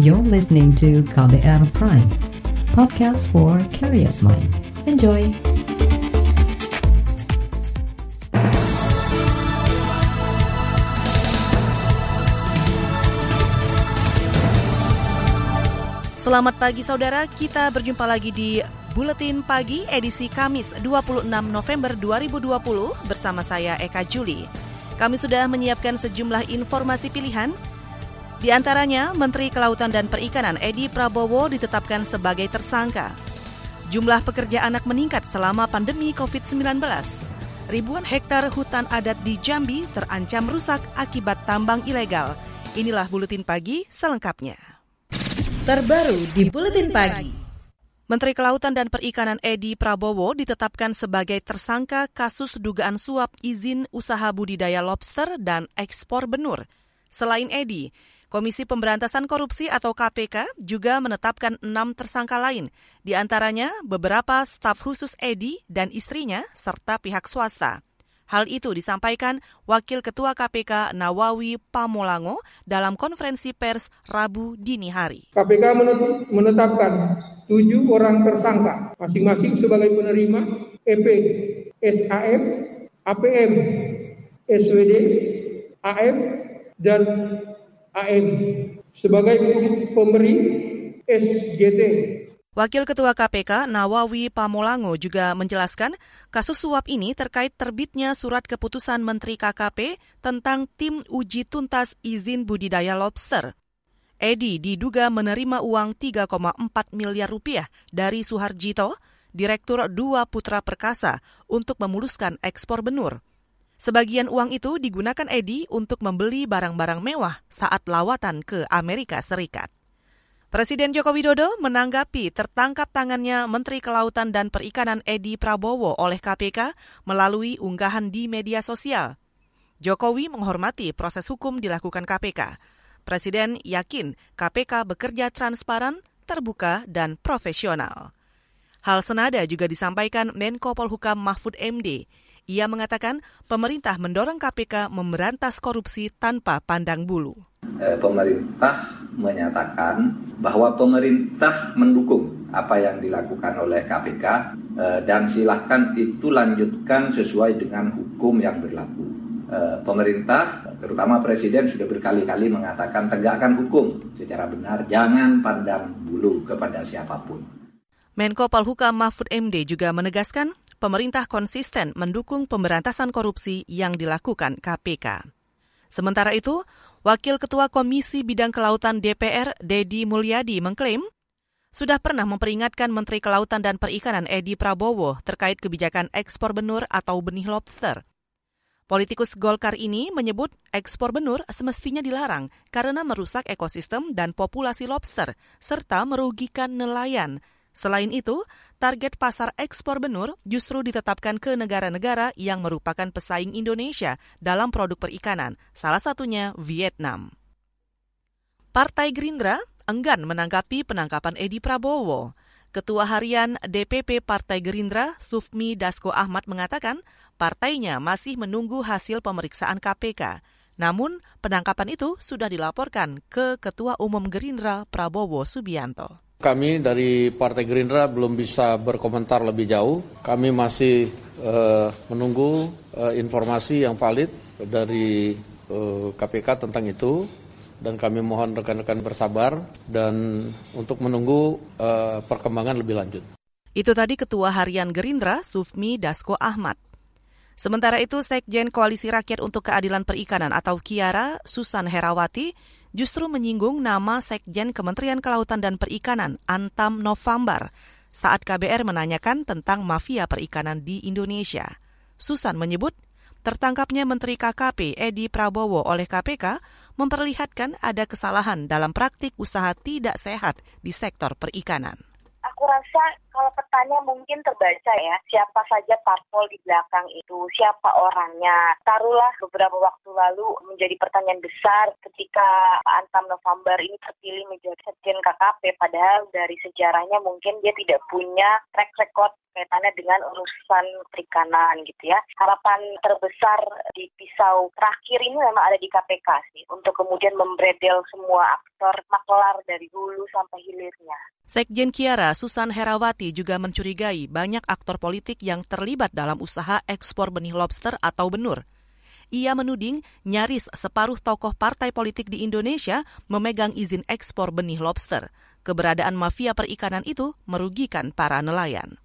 You're listening to KBR Prime, podcast for curious mind. Enjoy! Selamat pagi saudara, kita berjumpa lagi di Buletin Pagi edisi Kamis 26 November 2020 bersama saya Eka Juli. Kami sudah menyiapkan sejumlah informasi pilihan di antaranya, Menteri Kelautan dan Perikanan Edi Prabowo ditetapkan sebagai tersangka. Jumlah pekerja anak meningkat selama pandemi COVID-19. Ribuan hektar hutan adat di Jambi terancam rusak akibat tambang ilegal. Inilah Buletin Pagi selengkapnya. Terbaru di Buletin Pagi. Menteri Kelautan dan Perikanan Edi Prabowo ditetapkan sebagai tersangka kasus dugaan suap izin usaha budidaya lobster dan ekspor benur. Selain Edi, Komisi Pemberantasan Korupsi atau KPK juga menetapkan enam tersangka lain, di antaranya beberapa staf khusus Edi dan istrinya serta pihak swasta. Hal itu disampaikan Wakil Ketua KPK Nawawi Pamolango dalam konferensi pers Rabu dini hari. KPK menetapkan tujuh orang tersangka, masing-masing sebagai penerima EP, SAF, APM, SWD, AF, dan AM sebagai pemberi SJT. Wakil Ketua KPK Nawawi Pamolango juga menjelaskan kasus suap ini terkait terbitnya surat keputusan Menteri KKP tentang tim uji tuntas izin budidaya lobster. Edi diduga menerima uang 3,4 miliar rupiah dari Suharjito, Direktur Dua Putra Perkasa, untuk memuluskan ekspor benur. Sebagian uang itu digunakan Edi untuk membeli barang-barang mewah saat lawatan ke Amerika Serikat. Presiden Joko Widodo menanggapi tertangkap tangannya Menteri Kelautan dan Perikanan Edi Prabowo oleh KPK melalui unggahan di media sosial. Jokowi menghormati proses hukum dilakukan KPK. Presiden yakin KPK bekerja transparan, terbuka, dan profesional. Hal senada juga disampaikan Menko Polhukam Mahfud MD ia mengatakan pemerintah mendorong KPK memberantas korupsi tanpa pandang bulu. Eh, pemerintah menyatakan bahwa pemerintah mendukung apa yang dilakukan oleh KPK eh, dan silahkan itu lanjutkan sesuai dengan hukum yang berlaku. Eh, pemerintah, terutama Presiden sudah berkali-kali mengatakan tegakkan hukum secara benar, jangan pandang bulu kepada siapa pun. Menko Polhukam Mahfud MD juga menegaskan pemerintah konsisten mendukung pemberantasan korupsi yang dilakukan KPK. Sementara itu, Wakil Ketua Komisi Bidang Kelautan DPR, Dedi Mulyadi, mengklaim sudah pernah memperingatkan Menteri Kelautan dan Perikanan Edi Prabowo terkait kebijakan ekspor benur atau benih lobster. Politikus Golkar ini menyebut ekspor benur semestinya dilarang karena merusak ekosistem dan populasi lobster, serta merugikan nelayan, Selain itu, target pasar ekspor benur justru ditetapkan ke negara-negara yang merupakan pesaing Indonesia dalam produk perikanan, salah satunya Vietnam. Partai Gerindra enggan menanggapi penangkapan Edi Prabowo. Ketua Harian DPP Partai Gerindra, Sufmi Dasko Ahmad mengatakan partainya masih menunggu hasil pemeriksaan KPK. Namun, penangkapan itu sudah dilaporkan ke Ketua Umum Gerindra Prabowo Subianto. Kami dari Partai Gerindra belum bisa berkomentar lebih jauh. Kami masih uh, menunggu uh, informasi yang valid dari uh, eh, KPK tentang itu dan kami mohon rekan-rekan bersabar dan untuk menunggu uh, perkembangan lebih lanjut. Itu tadi Ketua Harian Gerindra Sufmi Dasko Ahmad. Sementara itu, Sekjen Koalisi Rakyat untuk Keadilan Perikanan atau Kiara, Susan Herawati, justru menyinggung nama Sekjen Kementerian Kelautan dan Perikanan Antam November saat KBR menanyakan tentang mafia perikanan di Indonesia. Susan menyebut tertangkapnya Menteri KKP Edi Prabowo oleh KPK memperlihatkan ada kesalahan dalam praktik usaha tidak sehat di sektor perikanan aku rasa kalau petanya mungkin terbaca ya siapa saja parpol di belakang itu, siapa orangnya. Taruhlah beberapa waktu lalu menjadi pertanyaan besar ketika Pak Antam November ini terpilih menjadi sekjen KKP, padahal dari sejarahnya mungkin dia tidak punya track record kaitannya dengan urusan perikanan gitu ya. Harapan terbesar di pisau terakhir ini memang ada di KPK sih untuk kemudian membredel semua aktor maklar dari hulu sampai hilirnya. Sekjen Kiara Susan Herawati juga mencurigai banyak aktor politik yang terlibat dalam usaha ekspor benih lobster atau benur. Ia menuding nyaris separuh tokoh partai politik di Indonesia memegang izin ekspor benih lobster. Keberadaan mafia perikanan itu merugikan para nelayan.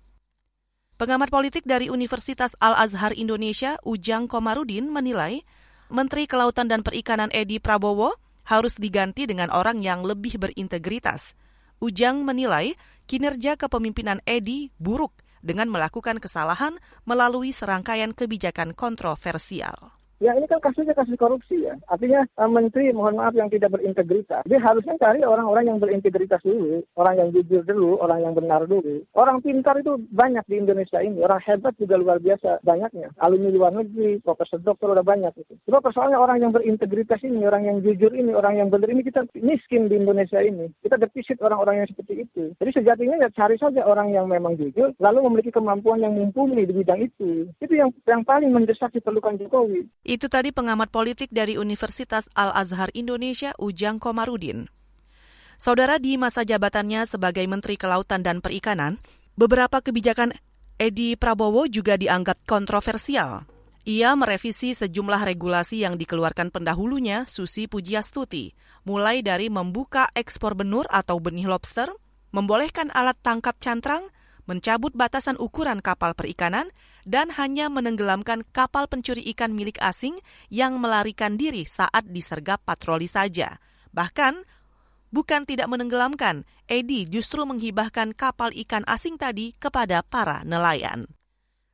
Pengamat politik dari Universitas Al-Azhar Indonesia, Ujang Komarudin, menilai Menteri Kelautan dan Perikanan Edi Prabowo harus diganti dengan orang yang lebih berintegritas. Ujang menilai kinerja kepemimpinan Edi buruk dengan melakukan kesalahan melalui serangkaian kebijakan kontroversial. Ya ini kan kasusnya kasus korupsi ya. Artinya uh, menteri mohon maaf yang tidak berintegritas. Dia harusnya cari orang-orang yang berintegritas dulu, orang yang jujur dulu, orang yang benar dulu. Orang pintar itu banyak di Indonesia ini. Orang hebat juga luar biasa banyaknya. Alumni luar negeri, profesor dokter udah banyak itu. Cuma persoalannya orang yang berintegritas ini, orang yang jujur ini, orang yang benar ini kita miskin di Indonesia ini. Kita defisit orang-orang yang seperti itu. Jadi sejatinya ya cari saja orang yang memang jujur, lalu memiliki kemampuan yang mumpuni di bidang itu. Itu yang yang paling mendesak diperlukan Jokowi. Itu tadi pengamat politik dari Universitas Al-Azhar Indonesia, Ujang Komarudin. Saudara di masa jabatannya sebagai Menteri Kelautan dan Perikanan, beberapa kebijakan Edi Prabowo juga dianggap kontroversial. Ia merevisi sejumlah regulasi yang dikeluarkan pendahulunya, Susi Pujiastuti, mulai dari membuka ekspor benur atau benih lobster, membolehkan alat tangkap cantrang, mencabut batasan ukuran kapal perikanan, dan hanya menenggelamkan kapal pencuri ikan milik asing yang melarikan diri saat disergap patroli saja. Bahkan, bukan tidak menenggelamkan, Edi justru menghibahkan kapal ikan asing tadi kepada para nelayan.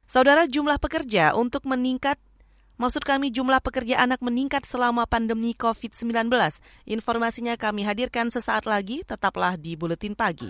Saudara jumlah pekerja untuk meningkat Maksud kami jumlah pekerja anak meningkat selama pandemi COVID-19. Informasinya kami hadirkan sesaat lagi, tetaplah di Buletin Pagi.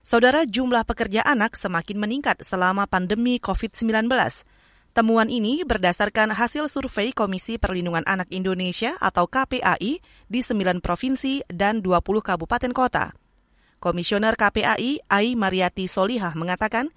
Saudara jumlah pekerja anak semakin meningkat selama pandemi COVID-19. Temuan ini berdasarkan hasil survei Komisi Perlindungan Anak Indonesia atau KPAI di 9 provinsi dan 20 kabupaten kota. Komisioner KPAI, Ai Mariati Solihah mengatakan,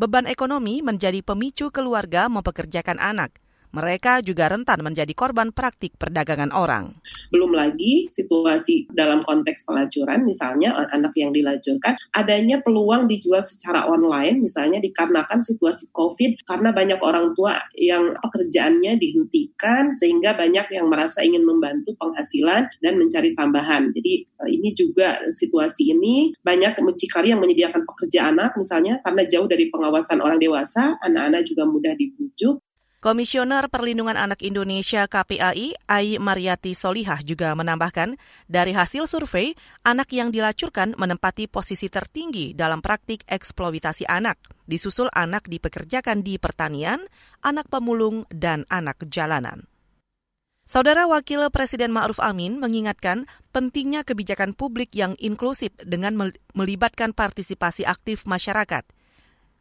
beban ekonomi menjadi pemicu keluarga mempekerjakan anak – mereka juga rentan menjadi korban praktik perdagangan orang. Belum lagi situasi dalam konteks pelacuran, misalnya anak yang dilacurkan, adanya peluang dijual secara online, misalnya dikarenakan situasi COVID, karena banyak orang tua yang pekerjaannya dihentikan, sehingga banyak yang merasa ingin membantu penghasilan dan mencari tambahan. Jadi eh, ini juga situasi ini banyak mucikari yang menyediakan pekerja anak, misalnya karena jauh dari pengawasan orang dewasa, anak-anak juga mudah dibujuk, Komisioner Perlindungan Anak Indonesia KPAI, Ai Mariati Solihah juga menambahkan, dari hasil survei, anak yang dilacurkan menempati posisi tertinggi dalam praktik eksploitasi anak, disusul anak dipekerjakan di pertanian, anak pemulung, dan anak jalanan. Saudara Wakil Presiden Ma'ruf Amin mengingatkan pentingnya kebijakan publik yang inklusif dengan melibatkan partisipasi aktif masyarakat –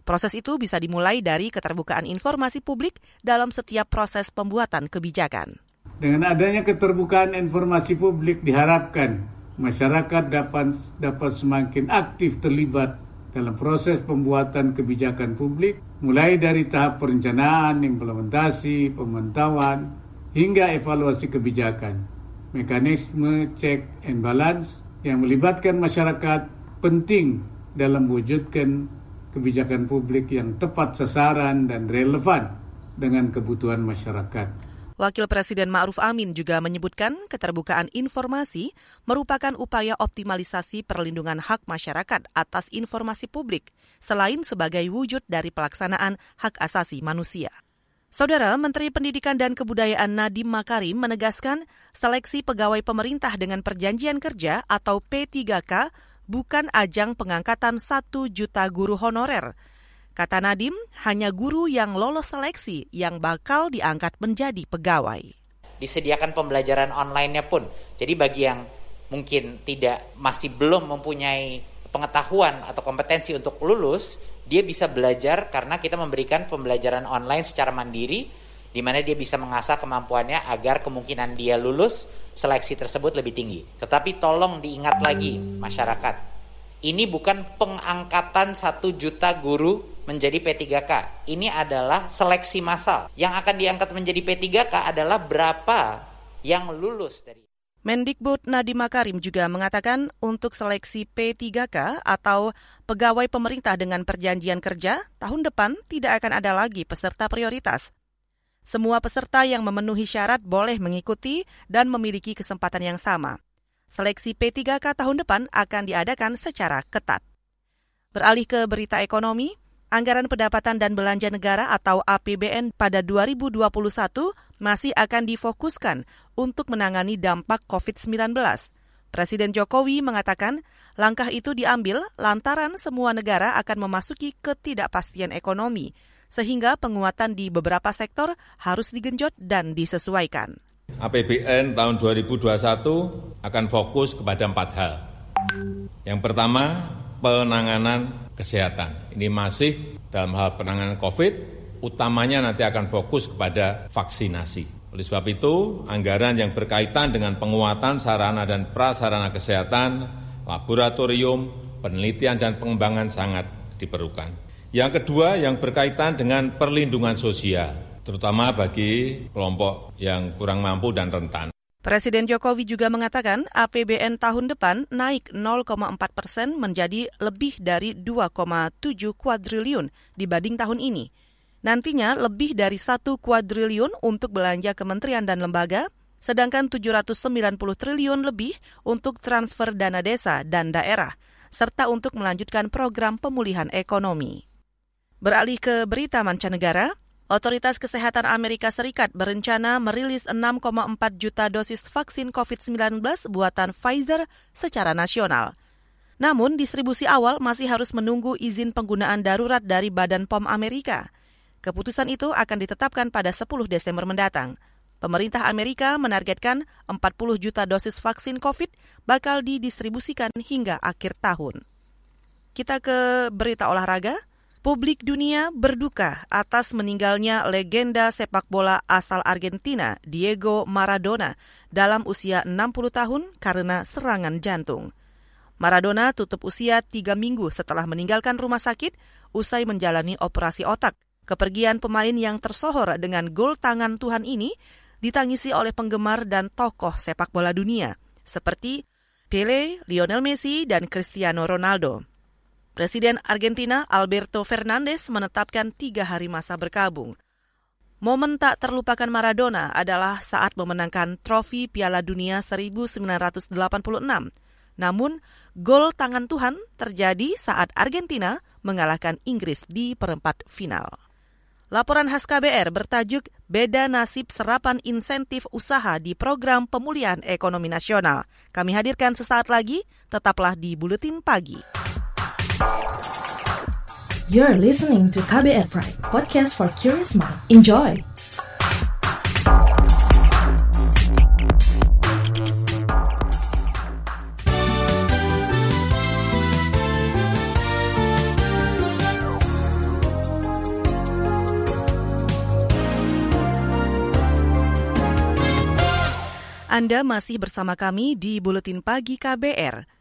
Proses itu bisa dimulai dari keterbukaan informasi publik dalam setiap proses pembuatan kebijakan. Dengan adanya keterbukaan informasi publik diharapkan masyarakat dapat dapat semakin aktif terlibat dalam proses pembuatan kebijakan publik mulai dari tahap perencanaan, implementasi, pemantauan hingga evaluasi kebijakan. Mekanisme check and balance yang melibatkan masyarakat penting dalam mewujudkan kebijakan publik yang tepat sasaran dan relevan dengan kebutuhan masyarakat. Wakil Presiden Ma'ruf Amin juga menyebutkan keterbukaan informasi merupakan upaya optimalisasi perlindungan hak masyarakat atas informasi publik, selain sebagai wujud dari pelaksanaan hak asasi manusia. Saudara Menteri Pendidikan dan Kebudayaan Nadiem Makarim menegaskan seleksi pegawai pemerintah dengan perjanjian kerja atau P3K bukan ajang pengangkatan satu juta guru honorer, Kata Nadim, hanya guru yang lolos seleksi yang bakal diangkat menjadi pegawai. Disediakan pembelajaran online-nya pun. Jadi bagi yang mungkin tidak masih belum mempunyai pengetahuan atau kompetensi untuk lulus, dia bisa belajar karena kita memberikan pembelajaran online secara mandiri di mana dia bisa mengasah kemampuannya agar kemungkinan dia lulus seleksi tersebut lebih tinggi. Tetapi tolong diingat lagi masyarakat, ini bukan pengangkatan satu juta guru menjadi P3K. Ini adalah seleksi massal. Yang akan diangkat menjadi P3K adalah berapa yang lulus dari Mendikbud Nadiem Makarim juga mengatakan untuk seleksi P3K atau pegawai pemerintah dengan perjanjian kerja, tahun depan tidak akan ada lagi peserta prioritas. Semua peserta yang memenuhi syarat boleh mengikuti dan memiliki kesempatan yang sama. Seleksi P3K tahun depan akan diadakan secara ketat. Beralih ke berita ekonomi, Anggaran pendapatan dan belanja negara atau APBN pada 2021 masih akan difokuskan untuk menangani dampak COVID-19. Presiden Jokowi mengatakan langkah itu diambil lantaran semua negara akan memasuki ketidakpastian ekonomi, sehingga penguatan di beberapa sektor harus digenjot dan disesuaikan. APBN tahun 2021 akan fokus kepada empat hal. Yang pertama, penanganan kesehatan. Ini masih dalam hal penanganan COVID, utamanya nanti akan fokus kepada vaksinasi. Oleh sebab itu, anggaran yang berkaitan dengan penguatan sarana dan prasarana kesehatan, laboratorium, penelitian dan pengembangan sangat diperlukan. Yang kedua, yang berkaitan dengan perlindungan sosial, terutama bagi kelompok yang kurang mampu dan rentan. Presiden Jokowi juga mengatakan APBN tahun depan naik 0,4 persen menjadi lebih dari 2,7 kuadriliun dibanding tahun ini. Nantinya lebih dari 1 kuadriliun untuk belanja kementerian dan lembaga, sedangkan 790 triliun lebih untuk transfer dana desa dan daerah, serta untuk melanjutkan program pemulihan ekonomi. Beralih ke berita mancanegara, Otoritas Kesehatan Amerika Serikat berencana merilis 6,4 juta dosis vaksin COVID-19 buatan Pfizer secara nasional. Namun, distribusi awal masih harus menunggu izin penggunaan darurat dari Badan POM Amerika. Keputusan itu akan ditetapkan pada 10 Desember mendatang. Pemerintah Amerika menargetkan 40 juta dosis vaksin COVID bakal didistribusikan hingga akhir tahun. Kita ke berita olahraga. Publik dunia berduka atas meninggalnya legenda sepak bola asal Argentina, Diego Maradona, dalam usia 60 tahun karena serangan jantung. Maradona tutup usia tiga minggu setelah meninggalkan rumah sakit usai menjalani operasi otak. Kepergian pemain yang tersohor dengan gol tangan Tuhan ini ditangisi oleh penggemar dan tokoh sepak bola dunia, seperti Pele, Lionel Messi, dan Cristiano Ronaldo. Presiden Argentina Alberto Fernandez menetapkan tiga hari masa berkabung. Momen tak terlupakan Maradona adalah saat memenangkan trofi Piala Dunia 1986. Namun, gol tangan Tuhan terjadi saat Argentina mengalahkan Inggris di perempat final. Laporan khas KBR bertajuk Beda Nasib Serapan Insentif Usaha di Program Pemulihan Ekonomi Nasional. Kami hadirkan sesaat lagi, tetaplah di Buletin Pagi. You're listening to KBR Pride, podcast for curious mind. Enjoy! Anda masih bersama kami di Buletin Pagi KBR.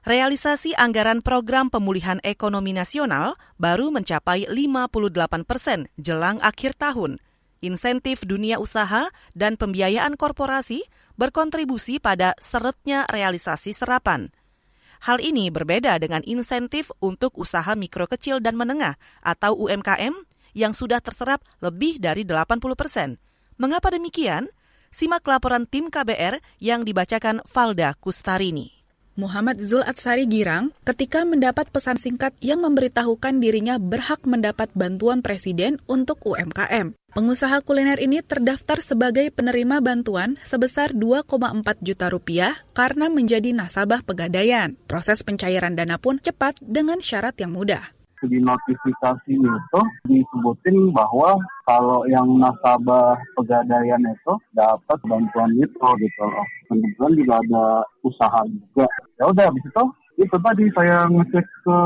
Realisasi anggaran program pemulihan ekonomi nasional baru mencapai 58 persen jelang akhir tahun. Insentif dunia usaha dan pembiayaan korporasi berkontribusi pada seretnya realisasi serapan. Hal ini berbeda dengan insentif untuk usaha mikro kecil dan menengah atau UMKM yang sudah terserap lebih dari 80 persen. Mengapa demikian? Simak laporan tim KBR yang dibacakan Valda Kustarini. Muhammad Zul Atsari Girang ketika mendapat pesan singkat yang memberitahukan dirinya berhak mendapat bantuan presiden untuk UMKM. Pengusaha kuliner ini terdaftar sebagai penerima bantuan sebesar 2,4 juta rupiah karena menjadi nasabah pegadaian. Proses pencairan dana pun cepat dengan syarat yang mudah di notifikasi itu disebutin bahwa kalau yang nasabah pegadaian itu dapat bantuan itu gitu loh. Kemudian juga ada usaha juga. Ya udah habis itu itu tadi saya ngecek ke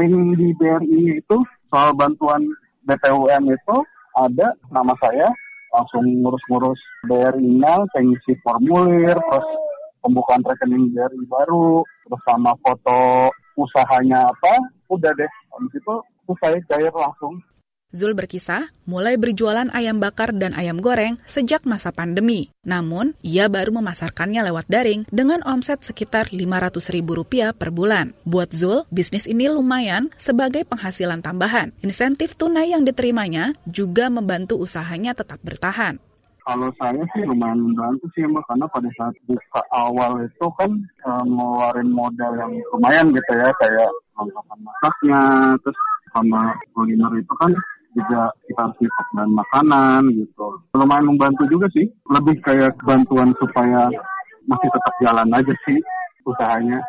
link di BRI itu soal bantuan BPUM itu ada nama saya langsung ngurus-ngurus BRI-nya, saya formulir, terus pembukaan rekening BRI baru, terus sama foto usahanya apa, udah deh habis itu saya cair langsung. Zul berkisah, mulai berjualan ayam bakar dan ayam goreng sejak masa pandemi. Namun, ia baru memasarkannya lewat daring dengan omset sekitar Rp500.000 per bulan. Buat Zul, bisnis ini lumayan sebagai penghasilan tambahan. Insentif tunai yang diterimanya juga membantu usahanya tetap bertahan. Kalau saya sih lumayan membantu sih mbak karena pada saat buka awal itu kan e, ngeluarin modal yang lumayan gitu ya kayak perlengkapan masaknya, terus sama kuliner itu kan juga kita harus dan makanan gitu. Lumayan membantu juga sih. Lebih kayak bantuan supaya masih tetap jalan aja sih usahanya.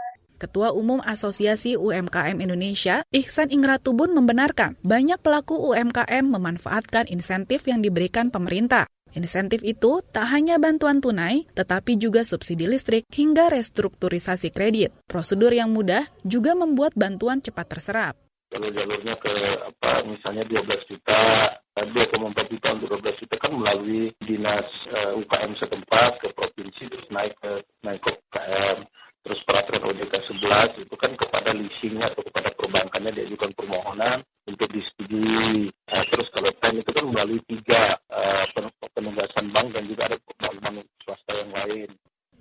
Ketua Umum Asosiasi UMKM Indonesia, Ihsan Ingratubun membenarkan banyak pelaku UMKM memanfaatkan insentif yang diberikan pemerintah. Insentif itu tak hanya bantuan tunai, tetapi juga subsidi listrik hingga restrukturisasi kredit. Prosedur yang mudah juga membuat bantuan cepat terserap. Kalau jalurnya ke apa misalnya 12 juta, 2,4 juta untuk 12 juta kan melalui dinas uh, eh, UKM setempat ke provinsi terus naik ke naik ke UKM terus peraturan OJK 11 itu kan kepada leasingnya atau kepada perbankannya diajukan permohonan untuk disetujui. Nah, terus kalau pen itu kan melalui tiga uh, penugasan bank dan juga ada bank swasta yang lain.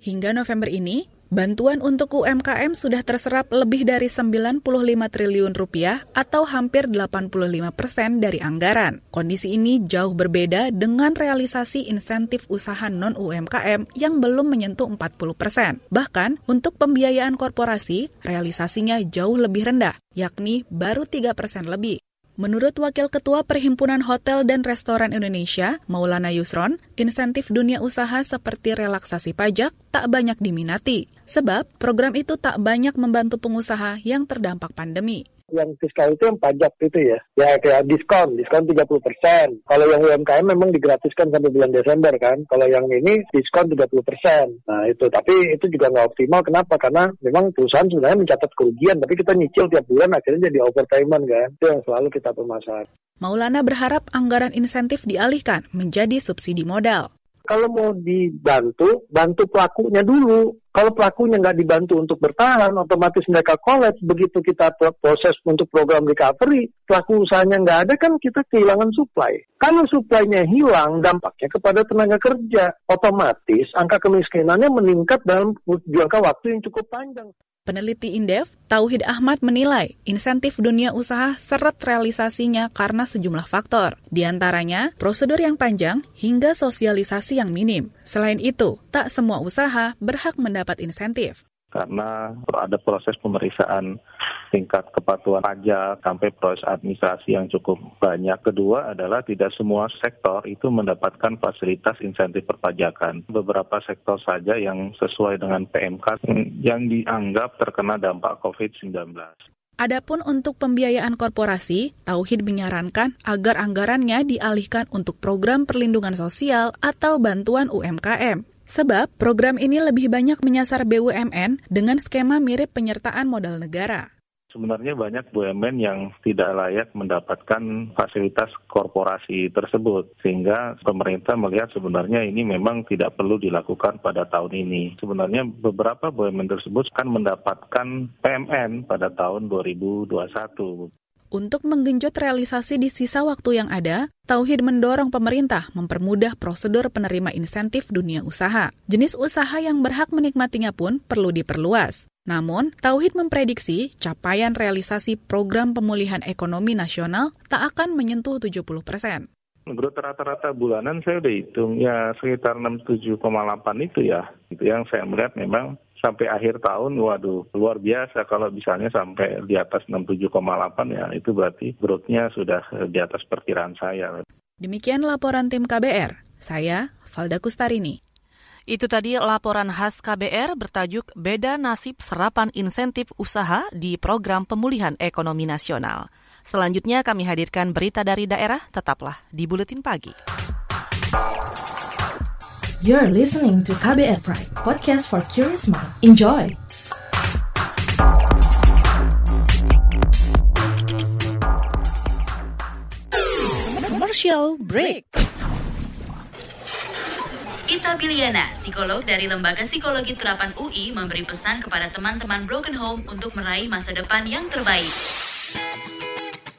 Hingga November ini, bantuan untuk UMKM sudah terserap lebih dari 95 triliun rupiah atau hampir 85 persen dari anggaran. Kondisi ini jauh berbeda dengan realisasi insentif usaha non-UMKM yang belum menyentuh 40 persen. Bahkan, untuk pembiayaan korporasi, realisasinya jauh lebih rendah, yakni baru 3 persen lebih. Menurut Wakil Ketua Perhimpunan Hotel dan Restoran Indonesia, Maulana Yusron, insentif dunia usaha seperti relaksasi pajak tak banyak diminati, sebab program itu tak banyak membantu pengusaha yang terdampak pandemi yang fiskal itu yang pajak itu ya. Ya kayak diskon, diskon 30 persen. Kalau yang UMKM memang digratiskan sampai bulan Desember kan. Kalau yang ini diskon 30 persen. Nah itu, tapi itu juga nggak optimal. Kenapa? Karena memang perusahaan sebenarnya mencatat kerugian, tapi kita nyicil tiap bulan akhirnya jadi overpayment kan. Itu yang selalu kita permasalahan. Maulana berharap anggaran insentif dialihkan menjadi subsidi modal. Kalau mau dibantu, bantu pelakunya dulu. Kalau pelakunya nggak dibantu untuk bertahan, otomatis mereka kolaps. Begitu kita proses untuk program recovery, pelaku usahanya nggak ada kan kita kehilangan supply. Kalau supply-nya hilang, dampaknya kepada tenaga kerja. Otomatis angka kemiskinannya meningkat dalam jangka waktu yang cukup panjang. Peneliti Indef, Tauhid Ahmad menilai insentif dunia usaha seret realisasinya karena sejumlah faktor. Di antaranya, prosedur yang panjang hingga sosialisasi yang minim. Selain itu, tak semua usaha berhak mendapat insentif karena ada proses pemeriksaan tingkat kepatuhan pajak sampai proses administrasi yang cukup banyak. Kedua adalah tidak semua sektor itu mendapatkan fasilitas insentif perpajakan. Beberapa sektor saja yang sesuai dengan PMK yang dianggap terkena dampak COVID-19. Adapun untuk pembiayaan korporasi, Tauhid menyarankan agar anggarannya dialihkan untuk program perlindungan sosial atau bantuan UMKM. Sebab program ini lebih banyak menyasar BUMN dengan skema mirip penyertaan modal negara sebenarnya banyak BUMN yang tidak layak mendapatkan fasilitas korporasi tersebut. Sehingga pemerintah melihat sebenarnya ini memang tidak perlu dilakukan pada tahun ini. Sebenarnya beberapa BUMN tersebut akan mendapatkan PMN pada tahun 2021. Untuk menggenjot realisasi di sisa waktu yang ada, Tauhid mendorong pemerintah mempermudah prosedur penerima insentif dunia usaha. Jenis usaha yang berhak menikmatinya pun perlu diperluas. Namun, Tauhid memprediksi capaian realisasi program pemulihan ekonomi nasional tak akan menyentuh 70 persen. Menurut rata-rata bulanan saya udah hitung ya sekitar 67,8 itu ya. Itu yang saya melihat memang sampai akhir tahun waduh luar biasa kalau misalnya sampai di atas 67,8 ya itu berarti growth-nya sudah di atas perkiraan saya. Demikian laporan tim KBR. Saya Valda Kustarini. Itu tadi laporan khas KBR bertajuk Beda Nasib Serapan Insentif Usaha di Program Pemulihan Ekonomi Nasional. Selanjutnya kami hadirkan berita dari daerah, tetaplah di Buletin Pagi. You're listening to KBR Pride, podcast for curious mind. Enjoy! Commercial break. Ita Biliana, psikolog dari Lembaga Psikologi Terapan UI, memberi pesan kepada teman-teman Broken Home untuk meraih masa depan yang terbaik.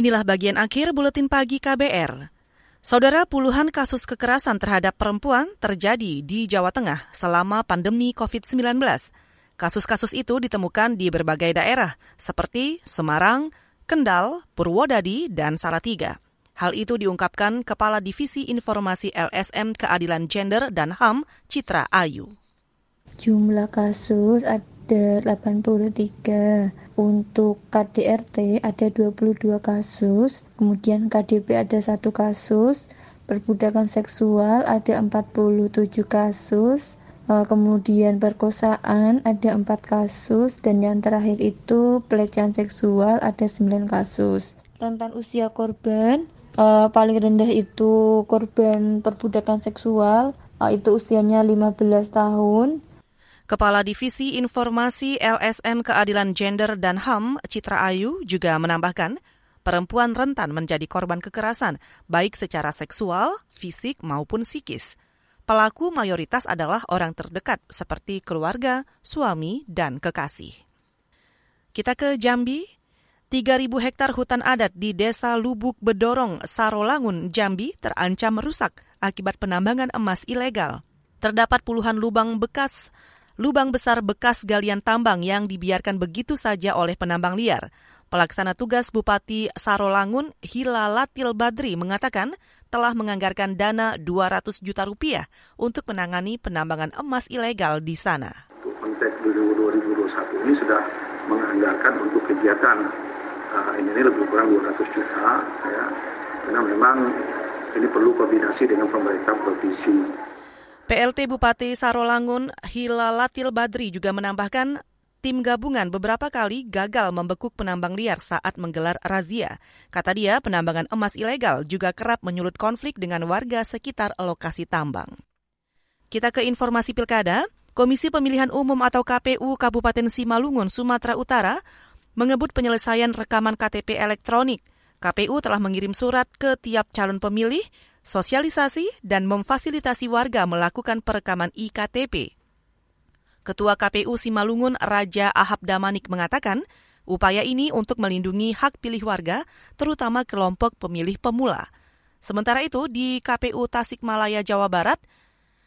Inilah bagian akhir buletin pagi KBR. Saudara, puluhan kasus kekerasan terhadap perempuan terjadi di Jawa Tengah selama pandemi COVID-19. Kasus-kasus itu ditemukan di berbagai daerah seperti Semarang, Kendal, Purwodadi, dan Salatiga. Hal itu diungkapkan Kepala Divisi Informasi LSM Keadilan Gender dan HAM, Citra Ayu. Jumlah kasus ada 83. Untuk KDRT ada 22 kasus, kemudian KDP ada satu kasus, perbudakan seksual ada 47 kasus, eh, kemudian perkosaan ada empat kasus dan yang terakhir itu pelecehan seksual ada 9 kasus. Rentan usia korban uh, paling rendah itu korban perbudakan seksual uh, itu usianya 15 tahun Kepala Divisi Informasi LSM Keadilan Gender dan HAM, Citra Ayu, juga menambahkan, perempuan rentan menjadi korban kekerasan, baik secara seksual, fisik, maupun psikis. Pelaku mayoritas adalah orang terdekat, seperti keluarga, suami, dan kekasih. Kita ke Jambi. 3.000 hektar hutan adat di Desa Lubuk Bedorong, Sarolangun, Jambi terancam merusak akibat penambangan emas ilegal. Terdapat puluhan lubang bekas lubang besar bekas galian tambang yang dibiarkan begitu saja oleh penambang liar. Pelaksana tugas Bupati Sarolangun Hilalatil Badri mengatakan telah menganggarkan dana 200 juta rupiah untuk menangani penambangan emas ilegal di sana. Konteks 2021 ini sudah menganggarkan untuk kegiatan uh, ini, ini lebih kurang 200 juta ya karena memang ini perlu koordinasi dengan pemerintah provinsi PLT Bupati Sarolangun Hilalatil Badri juga menambahkan tim gabungan beberapa kali gagal membekuk penambang liar saat menggelar razia. Kata dia, penambangan emas ilegal juga kerap menyulut konflik dengan warga sekitar lokasi tambang. Kita ke informasi pilkada. Komisi Pemilihan Umum atau KPU Kabupaten Simalungun, Sumatera Utara mengebut penyelesaian rekaman KTP elektronik. KPU telah mengirim surat ke tiap calon pemilih sosialisasi, dan memfasilitasi warga melakukan perekaman IKTP. Ketua KPU Simalungun Raja Ahab Damanik mengatakan, upaya ini untuk melindungi hak pilih warga, terutama kelompok pemilih pemula. Sementara itu, di KPU Tasikmalaya, Jawa Barat,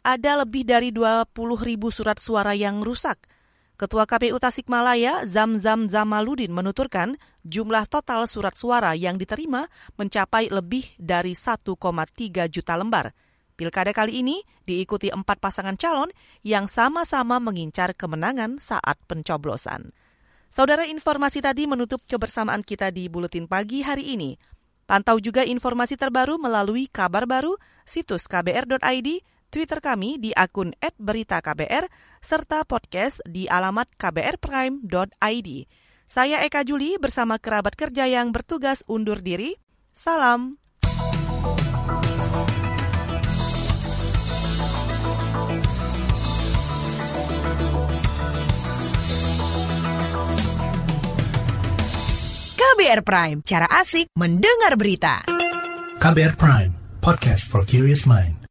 ada lebih dari 20 ribu surat suara yang rusak – Ketua KPU Tasikmalaya, Zamzam Zamaludin menuturkan jumlah total surat suara yang diterima mencapai lebih dari 1,3 juta lembar. Pilkada kali ini diikuti empat pasangan calon yang sama-sama mengincar kemenangan saat pencoblosan. Saudara informasi tadi menutup kebersamaan kita di Buletin Pagi hari ini. Pantau juga informasi terbaru melalui kabar baru, situs kbr.id, Twitter kami di akun @beritaKBR serta podcast di alamat kbrprime.id. Saya Eka Juli bersama kerabat kerja yang bertugas undur diri. Salam. KBR Prime, cara asik mendengar berita. KBR Prime, podcast for curious mind.